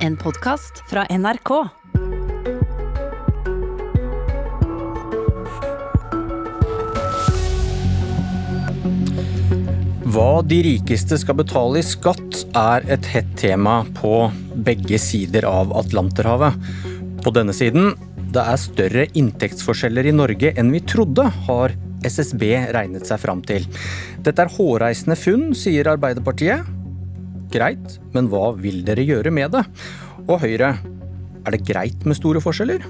En podkast fra NRK. Hva de rikeste skal betale i skatt, er et hett tema på begge sider av Atlanterhavet. På denne siden det er større inntektsforskjeller i Norge enn vi trodde, har SSB regnet seg fram til. Dette er hårreisende funn, sier Arbeiderpartiet. Greit, men hva vil dere gjøre med det? Og Høyre, er det greit med store forskjeller?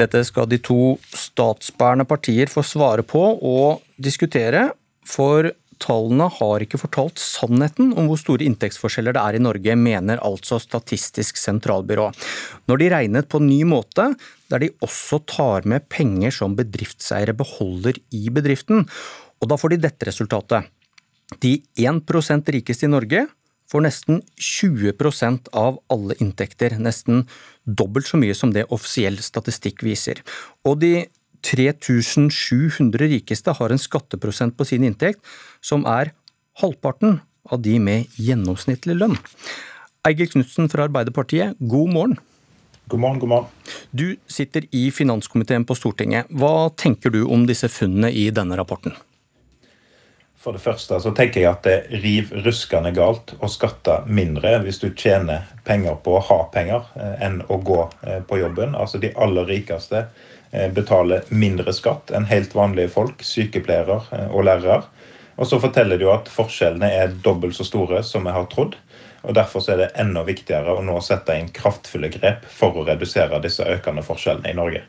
Dette skal de to statsbærende partier få svare på og diskutere, for tallene har ikke fortalt sannheten om hvor store inntektsforskjeller det er i Norge, mener altså Statistisk sentralbyrå. Når de regnet på ny måte, der de også tar med penger som bedriftseiere beholder i bedriften, og da får de dette resultatet. De 1 rikeste i Norge får nesten 20% av alle inntekter, nesten dobbelt så mye som det offisiell statistikk viser. Og de 3700 rikeste har en skatteprosent på sin inntekt som er halvparten av de med gjennomsnittlig lønn. Eigil Knutsen fra Arbeiderpartiet, god morgen. God morgen, god morgen. Du sitter i finanskomiteen på Stortinget. Hva tenker du om disse funnene i denne rapporten? For det første så tenker jeg at det riv ruskende galt å skatte mindre hvis du tjener penger på å ha penger, eh, enn å gå eh, på jobben. Altså De aller rikeste eh, betaler mindre skatt enn helt vanlige folk, sykepleiere og lærere. Og så forteller de jo at forskjellene er dobbelt så store som vi har trodd. og Derfor er det enda viktigere å nå sette inn kraftfulle grep for å redusere disse økende forskjellene i Norge.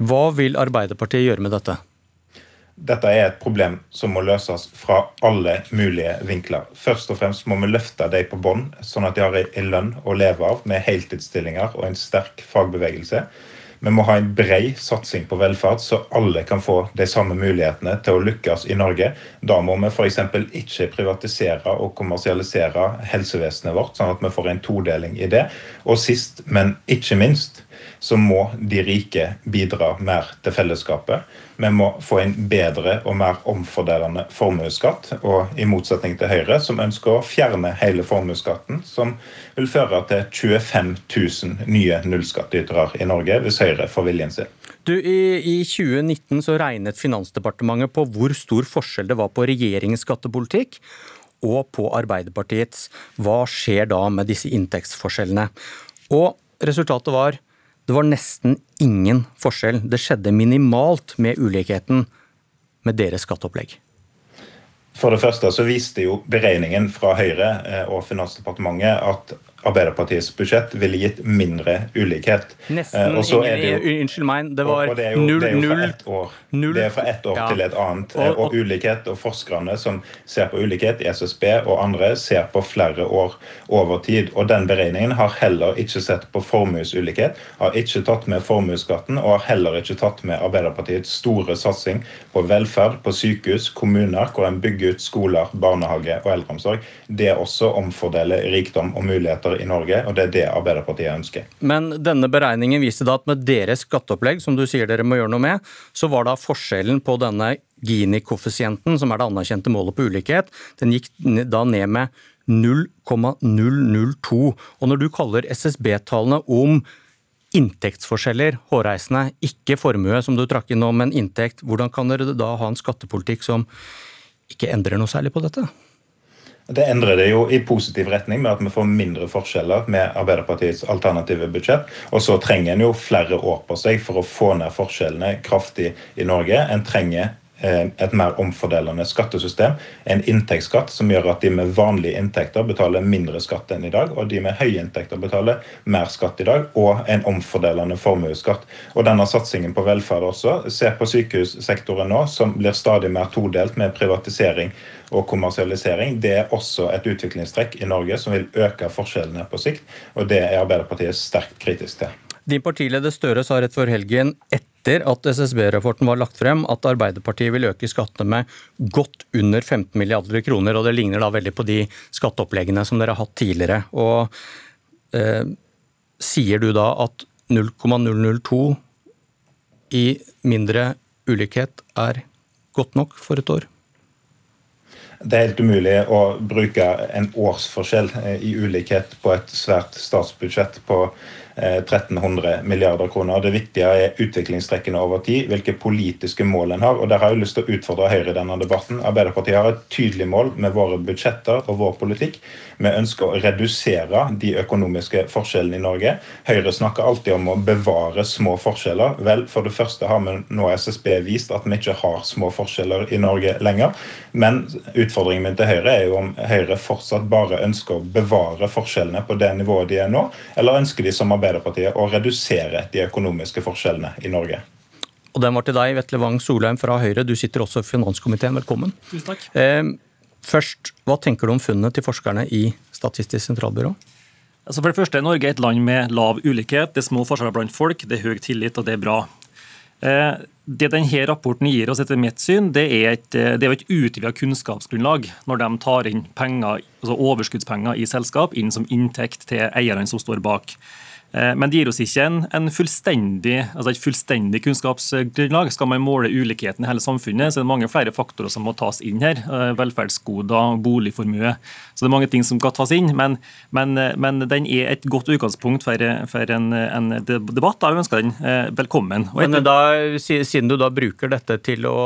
Hva vil Arbeiderpartiet gjøre med dette? Dette er et problem som må løses fra alle mulige vinkler. Først og fremst må vi løfte de på bånn, sånn at de har en lønn å leve av med heltidsstillinger og en sterk fagbevegelse. Vi må ha en bred satsing på velferd, så alle kan få de samme mulighetene til å lykkes i Norge. Da må vi f.eks. ikke privatisere og kommersialisere helsevesenet vårt, sånn at vi får en todeling i det. Og sist, men ikke minst, så må de rike bidra mer til fellesskapet. Vi må få en bedre og mer omfordelende formuesskatt. Og i motsetning til Høyre, som ønsker å fjerne hele formuesskatten, som vil føre til 25 000 nye nullskattytere i Norge hvis Høyre får viljen sin. Du, i, I 2019 så regnet Finansdepartementet på hvor stor forskjell det var på regjeringens skattepolitikk og på Arbeiderpartiets. Hva skjer da med disse inntektsforskjellene? Og resultatet var det var nesten ingen forskjell. Det skjedde minimalt med ulikheten med deres skatteopplegg. For det første så viste jo beregningen fra Høyre eh, og Finansdepartementet at Arbeiderpartiets budsjett ville gitt mindre ulikhet. Nesten eh, ingen, jo, Unnskyld meg, det var og, det jo, null, det jo fra ett år, null, det er fra ett år ja. til et annet. Og, og, og, ulikhet, og forskerne som ser på ulikhet i SSB og andre, ser på flere år over tid. Og den beregningen har heller ikke sett på formuesulikhet, har ikke tatt med formuesskatten, og har heller ikke tatt med Arbeiderpartiets store satsing på velferd, på sykehus, kommuner, hvor en bygger ut skoler, barnehage og eldreomsorg. Det også omfordeler rikdom og muligheter i Norge, og det er det Arbeiderpartiet ønsker. Men denne beregningen viste da at med deres skatteopplegg, som du sier dere må gjøre noe med, så var da forskjellen på denne Gini-koeffisienten, som er det anerkjente målet på ulikhet, den gikk da ned med 0,002. Og når du kaller SSB-tallene om inntektsforskjeller hårreisende, ikke formue, som du trakk inn nå, men inntekt, hvordan kan dere da ha en skattepolitikk som ikke endrer noe særlig på dette? Det endrer det jo i positiv retning med at vi får mindre forskjeller med Arbeiderpartiets alternative budsjett. Og så trenger en jo flere år på seg for å få ned forskjellene kraftig i Norge. En trenger et mer omfordelende skattesystem. En inntektsskatt som gjør at de med vanlige inntekter betaler mindre skatt enn i dag, og de med høye inntekter betaler mer skatt i dag, og en omfordelende formuesskatt. Og denne satsingen på velferd også. Se på sykehussektoren nå, som blir stadig mer todelt med privatisering og kommersialisering det er også et utviklingstrekk i Norge som vil øke forskjellene på sikt. og Det er Arbeiderpartiet sterkt kritisk til. Din partileder Støre sa rett før helgen etter at SSB-rapporten var lagt frem, at Arbeiderpartiet vil øke skattene med godt under 15 milliarder kroner. og Det ligner da veldig på de skatteoppleggene som dere har hatt tidligere. Og eh, Sier du da at 0,002 i mindre ulikhet er godt nok for et år? Det er helt umulig å bruke en årsforskjell i ulikhet på et svært statsbudsjett på 1300 eh, milliarder kroner. Det viktige er utviklingstrekkene over tid, hvilke politiske mål en har. og Der har jeg lyst til å utfordre Høyre i denne debatten. Arbeiderpartiet har et tydelig mål med våre budsjetter og vår politikk. Vi ønsker å redusere de økonomiske forskjellene i Norge. Høyre snakker alltid om å bevare små forskjeller. Vel, for det første har vi nå SSB vist at vi ikke har små forskjeller i Norge lenger. Men utfordringen min til Høyre er jo om Høyre fortsatt bare ønsker å bevare forskjellene på det nivået de er nå, eller ønsker de som Arbeiderpartiet å redusere de økonomiske forskjellene i Norge? Og den var til deg, Vetle Wang Solheim fra Høyre. Du sitter også i finanskomiteen. Velkommen. Tusen takk. Eh, først, hva tenker du om funnene til forskerne i Statistisk sentralbyrå? Altså for det første er Norge et land med lav ulikhet, det er små forskjeller blant folk, det er høy tillit, og det er bra. Eh, det denne rapporten gir oss etter mitt syn, det er et, eh, det er et utvida kunnskapsgrunnlag når de tar inn penger, altså overskuddspenger i selskap inn som inntekt til eierne som står bak. Eh, men det gir oss ikke en, en fullstendig, altså et fullstendig kunnskapsgrunnlag. Skal man måle ulikheten i hele samfunnet, så er det mange flere faktorer som må tas inn her. Eh, velferdsgoder, boligformue. Så det er mange ting som skal tas inn. Men, men, men den er et godt utgangspunkt for, for en, en, debatt. Da ønsker den eh, velkommen. men da, Siden du da bruker dette til å,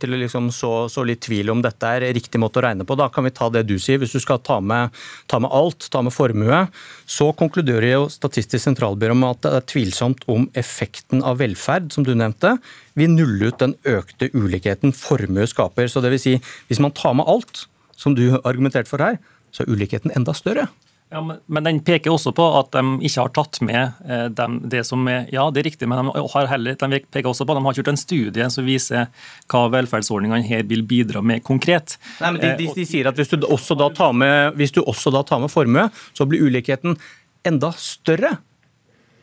til å liksom så, så, litt tvil om dette er riktig måte å regne på, da kan vi ta det du sier. Hvis du skal ta med, ta med alt, ta med formue, så konkluderer jo Statistisk sentralbyrå med at det er tvilsomt om effekten av velferd, som du nevnte, vil nulle ut den økte ulikheten formue skaper. Så det vil si, hvis man tar med alt, som du argumenterte for her, så er ulikheten enda større. Ja, men, men, den peker også på at de ikke har tatt med eh, dem, det som er Ja, det er riktig, men de, har heller, de peker også på at de har ikke gjort en studie som viser hva velferdsordningene her vil bidra med konkret. Nei, men de, de, de sier at hvis du, også da tar med, hvis du også da tar med formue, så blir ulikheten enda større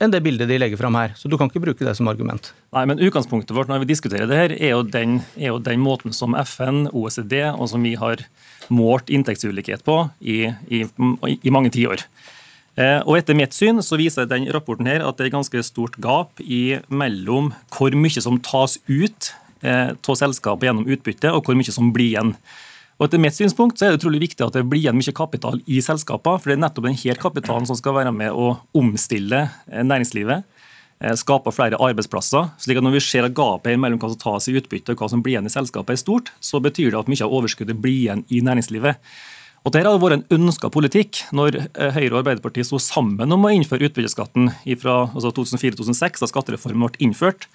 enn det bildet de legger fram her. Så du kan ikke bruke det som argument. Nei, men Utgangspunktet vårt når vi diskuterer det her, er jo den, er jo den måten som FN, OECD og som vi har målt inntektsulikhet på i, i, i mange tiår. Eh, og Etter mitt syn så viser den rapporten her at det er ganske stort gap i mellom hvor mye som tas ut eh, av selskapet gjennom utbytte, og hvor mye som blir igjen. Og etter mitt synspunkt så er det utrolig viktig at det blir igjen mye kapital i selskaper. For det er nettopp denne kapitalen som skal være med å omstille eh, næringslivet. Eh, skape flere arbeidsplasser. slik at Når vi ser at gapet mellom hva som tas i utbytte og hva som blir igjen i selskapet er stort, så betyr det at mye av overskuddet blir igjen i næringslivet. Og Dette har vært en ønska politikk. Når eh, Høyre og Arbeiderpartiet sto sammen om å innføre utbytteskatten fra altså 2004-2006, da skattereformen ble innført,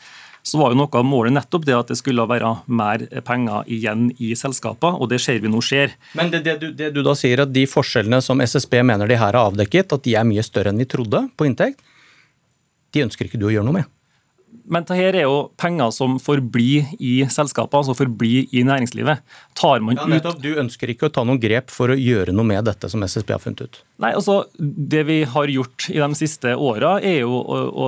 så var jo noe av målet nettopp det at det skulle være mer penger igjen i selskapene, og det ser vi nå skjer. Men det, det, du, det, du, da sier, at de forskjellene som SSB mener de her har avdekket, at de er mye større enn vi trodde på inntekt, de ønsker ikke du å gjøre noe med? Men dette er jo penger som forblir i selskapene, altså forblir i næringslivet. Tar man ja, nettopp, Du ønsker ikke å ta noen grep for å gjøre noe med dette som SSB har funnet ut? Nei, altså Det vi har gjort i de siste åra, er jo å, å,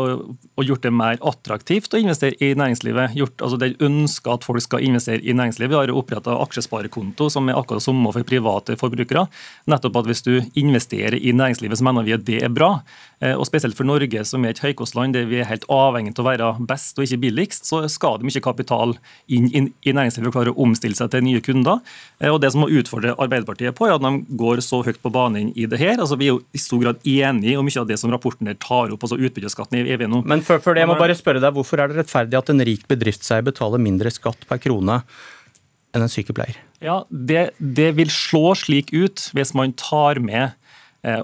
å, gjort det mer attraktivt å investere i næringslivet. Gjort, altså Det ønsker at folk skal investere i næringslivet. Vi har oppretta aksjesparekonto, som er akkurat samme for private forbrukere. Nettopp at hvis du investerer i næringslivet, så mener vi at det er bra. Eh, og Spesielt for Norge, som er et høykostland der vi er helt avhengig av å være best og ikke billigst, så skal det mye kapital inn, inn i næringslivet for å klare å omstille seg til nye kunder. Eh, og Det som må utfordre Arbeiderpartiet på, er at de går så høyt på banen i det her. Altså, vi er jo i stor grad enige om mye av det som rapporten der tar opp, altså utbytteskatten vi nå. Men før, før det, jeg må bare spørre deg, Hvorfor er det rettferdig at en rik bedriftseier betaler mindre skatt per krone enn en sykepleier? Ja, det, det vil slå slik ut hvis man tar med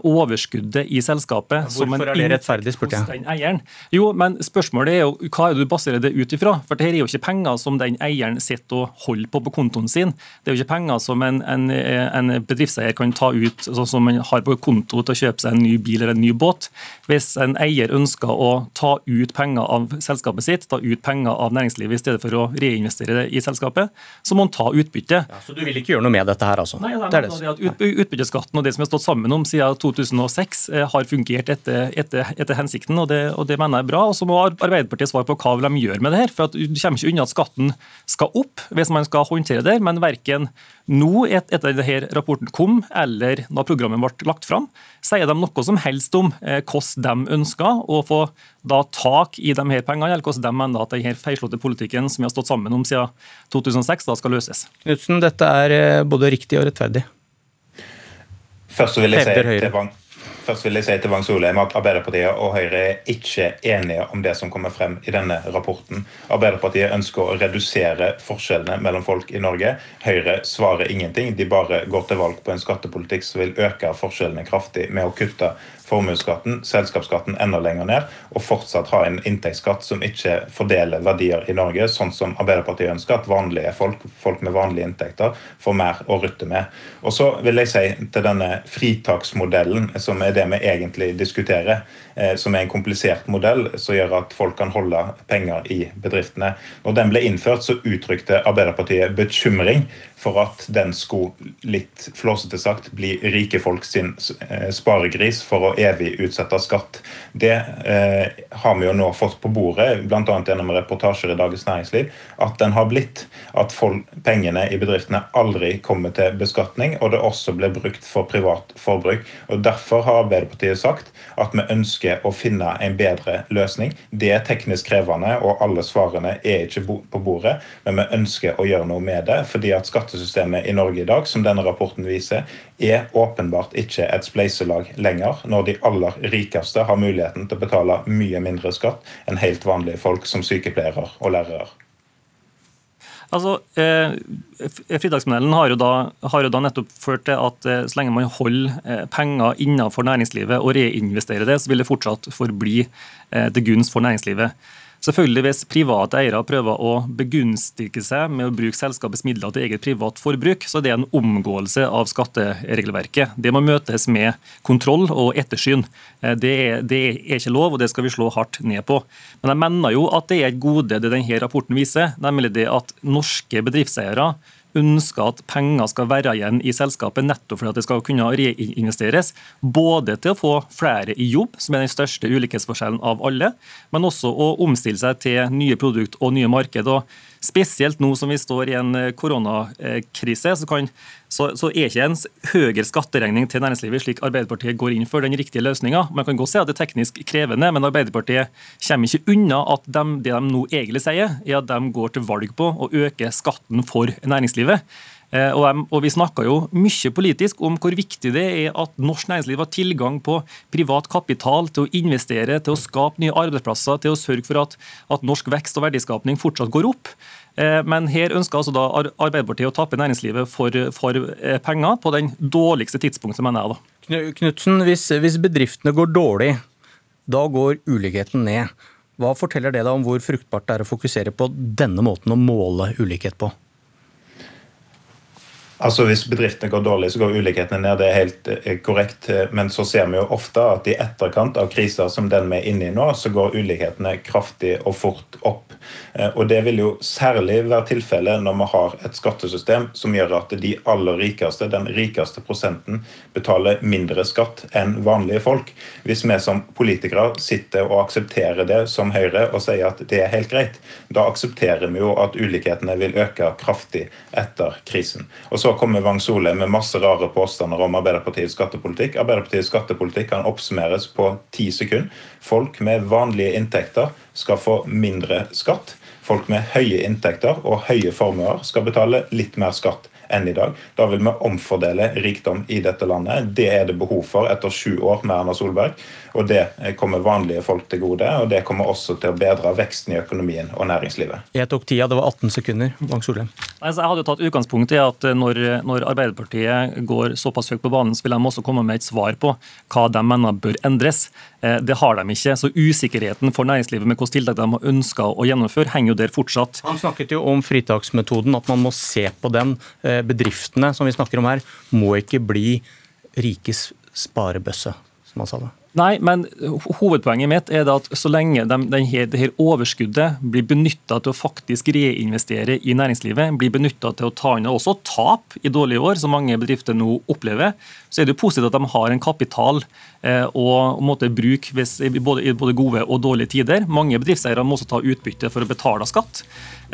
overskuddet i selskapet. Hvorfor er det rettferdig, spurte jeg. Den eieren. Jo, men spørsmålet er jo hva er det du baserer det ut ifra? For dette er jo ikke penger som den eieren sitter og holder på på kontoen sin. Det er jo ikke penger som en, en, en bedriftseier kan ta ut sånn som man har på konto til å kjøpe seg en ny bil eller en ny båt. Hvis en eier ønsker å ta ut penger av selskapet sitt, ta ut penger av næringslivet i stedet for å reinvestere det i selskapet, så må han ta utbytte. Ja, så du vil ikke gjøre noe med dette her, altså? Nei, det er det. At utbytteskatten og det som vi har stått sammen om siden siden 2006 har fungert etter, etter, etter hensikten, og det, og det, mener jeg er bra. Og Så må Arbeiderpartiet svare på hva vil de gjøre med det her. for at Du kommer ikke unna at skatten skal opp hvis man skal håndtere det, men verken nå, etter at rapporten kom, eller da programmet ble lagt fram, sier de noe som helst om hvordan de ønsker å få da tak i de her pengene, eller hvordan de mener at denne feilslåtte politikken som vi har stått sammen om siden 2006, da skal løses. Knutsen, dette er både riktig og rettferdig. Først vil jeg si til Vang, Først vil jeg si til Vang Solheim at Arbeiderpartiet og Høyre er ikke enige om det som kommer frem i denne rapporten. Arbeiderpartiet ønsker å redusere forskjellene mellom folk i Norge. Høyre svarer ingenting. De bare går til valg på en skattepolitikk som vil øke forskjellene kraftig med å kutte formuesskatten, selskapsskatten enda lenger ned, og fortsatt ha en inntektsskatt som ikke fordeler verdier i Norge, sånn som Arbeiderpartiet ønsker, at vanlige folk, folk med vanlige inntekter, får mer å rutte med. Og så vil jeg si til denne fritaksmodellen, som er det vi egentlig diskuterer, eh, som er en komplisert modell som gjør at folk kan holde penger i bedriftene. Når den ble innført, så uttrykte Arbeiderpartiet bekymring for at den skulle, litt flåsete sagt, bli rike folk sin eh, sparegris for å evig utsette skatt. Det eh, har vi jo nå fått på bordet, bl.a. gjennom reportasjer i Dagens Næringsliv, at den har blitt. At folk, pengene i bedriftene aldri kommer til beskatning, og det også blir brukt for privat forbruk. Og Derfor har Arbeiderpartiet sagt at vi ønsker å finne en bedre løsning. Det er teknisk krevende, og alle svarene er ikke på bordet, men vi ønsker å gjøre noe med det. fordi at skattesystemet i Norge i dag, som denne rapporten viser, er åpenbart ikke et spleiselag lenger, når de aller rikeste har muligheten til å betale mye mindre skatt enn helt vanlige folk som sykepleiere og lærere. Altså, eh, Fridagsmodellen har jo, da, har jo da nettopp ført til at eh, så lenge man holder eh, penger innenfor næringslivet og reinvesterer det, så vil det fortsatt forbli eh, til gunst for næringslivet. Selvfølgelig Hvis private eiere prøver å begunstige seg med å bruke selskapets midler til eget privat forbruk, så er det en omgåelse av skatteregelverket. Det må møtes med kontroll og ettersyn. Eh, det er, det er ikke lov, og det skal vi slå hardt ned på. Men jeg mener jo at det er et gode det denne rapporten viser, nemlig det at norske bedriftseiere ønsker at penger skal være igjen i selskapet nettopp for at det skal kunne reinvesteres. Både til å få flere i jobb, som er den største ulikhetsforskjellen av alle, men også å omstille seg til nye produkt og nye marked. Spesielt nå som vi står i en koronakrise, så, kan, så, så er ikke en høyere skatteregning til næringslivet slik Arbeiderpartiet går inn for den riktige løsninga. Man kan godt si at det er teknisk krevende, men Arbeiderpartiet kommer ikke unna at de, det de nå egentlig sier, er at de går til valg på å øke skatten for næringslivet. Eh, og Vi snakka jo mye politisk om hvor viktig det er at norsk næringsliv har tilgang på privat kapital til å investere, til å skape nye arbeidsplasser, til å sørge for at, at norsk vekst og verdiskapning fortsatt går opp. Eh, men her ønsker altså da Arbeiderpartiet å tappe næringslivet for, for eh, penger på den dårligste tidspunktet, mener jeg. da. Knutsen, hvis, hvis bedriftene går dårlig, da går ulikheten ned. Hva forteller det deg om hvor fruktbart det er å fokusere på denne måten å måle ulikhet på? Altså Hvis bedriftene går dårlig, så går ulikhetene ned. Det er helt eh, korrekt. Men så ser vi jo ofte at i etterkant av kriser som den vi er inne i nå, så går ulikhetene kraftig og fort opp. Eh, og Det vil jo særlig være tilfellet når vi har et skattesystem som gjør at de aller rikeste, den rikeste prosenten, betaler mindre skatt enn vanlige folk. Hvis vi som politikere sitter og aksepterer det som Høyre og sier at det er helt greit, da aksepterer vi jo at ulikhetene vil øke kraftig etter krisen. Og så kommer Wang Sole med masse rare påstander om Arbeiderpartiets skattepolitikk. Arbeiderpartiets skattepolitikk kan oppsummeres på ti sekunder. Folk med vanlige inntekter skal få mindre skatt. Folk med høye inntekter og høye formuer skal betale litt mer skatt enn i dag. Da vil vi omfordele rikdom i dette landet. Det er det behov for etter sju år med Erna Solberg. Og det kommer vanlige folk til gode, og det kommer også til å bedre veksten i økonomien og næringslivet. Jeg tok tida, det var 18 sekunder. Bang Solheim. Altså, jeg hadde jo tatt utgangspunkt i at når, når, Arbeiderpartiet går såpass høyt på banen, så vil de også komme med et svar på hva de mener bør endres. Eh, det har de ikke. Så usikkerheten for næringslivet med hvilke tiltak de har ønska å gjennomføre, henger jo der fortsatt. Han snakket jo om fritaksmetoden, at man må se på den. Eh, bedriftene som vi snakker om her, må ikke bli rikes sparebøsse, som han sa det. Nei, men hovedpoenget mitt er at så lenge de, de her, det her overskuddet blir benytta til å faktisk reinvestere i næringslivet, blir benytta til å ta inn også tap i dårlige år, som mange bedrifter nå opplever, så er det jo positivt at de har en kapital eh, å bruke hvis, både, i både gode og dårlige tider. Mange bedriftseiere må også ta utbytte for å betale skatt.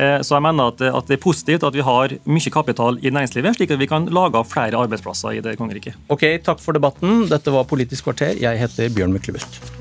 Eh, så jeg mener at, at, det er positivt at vi har mye kapital i næringslivet, slik at vi kan lage flere arbeidsplasser i det kongeriket. Ok, Takk for debatten. Dette var Politisk kvarter. Jeg heter Bjørn Myklebust.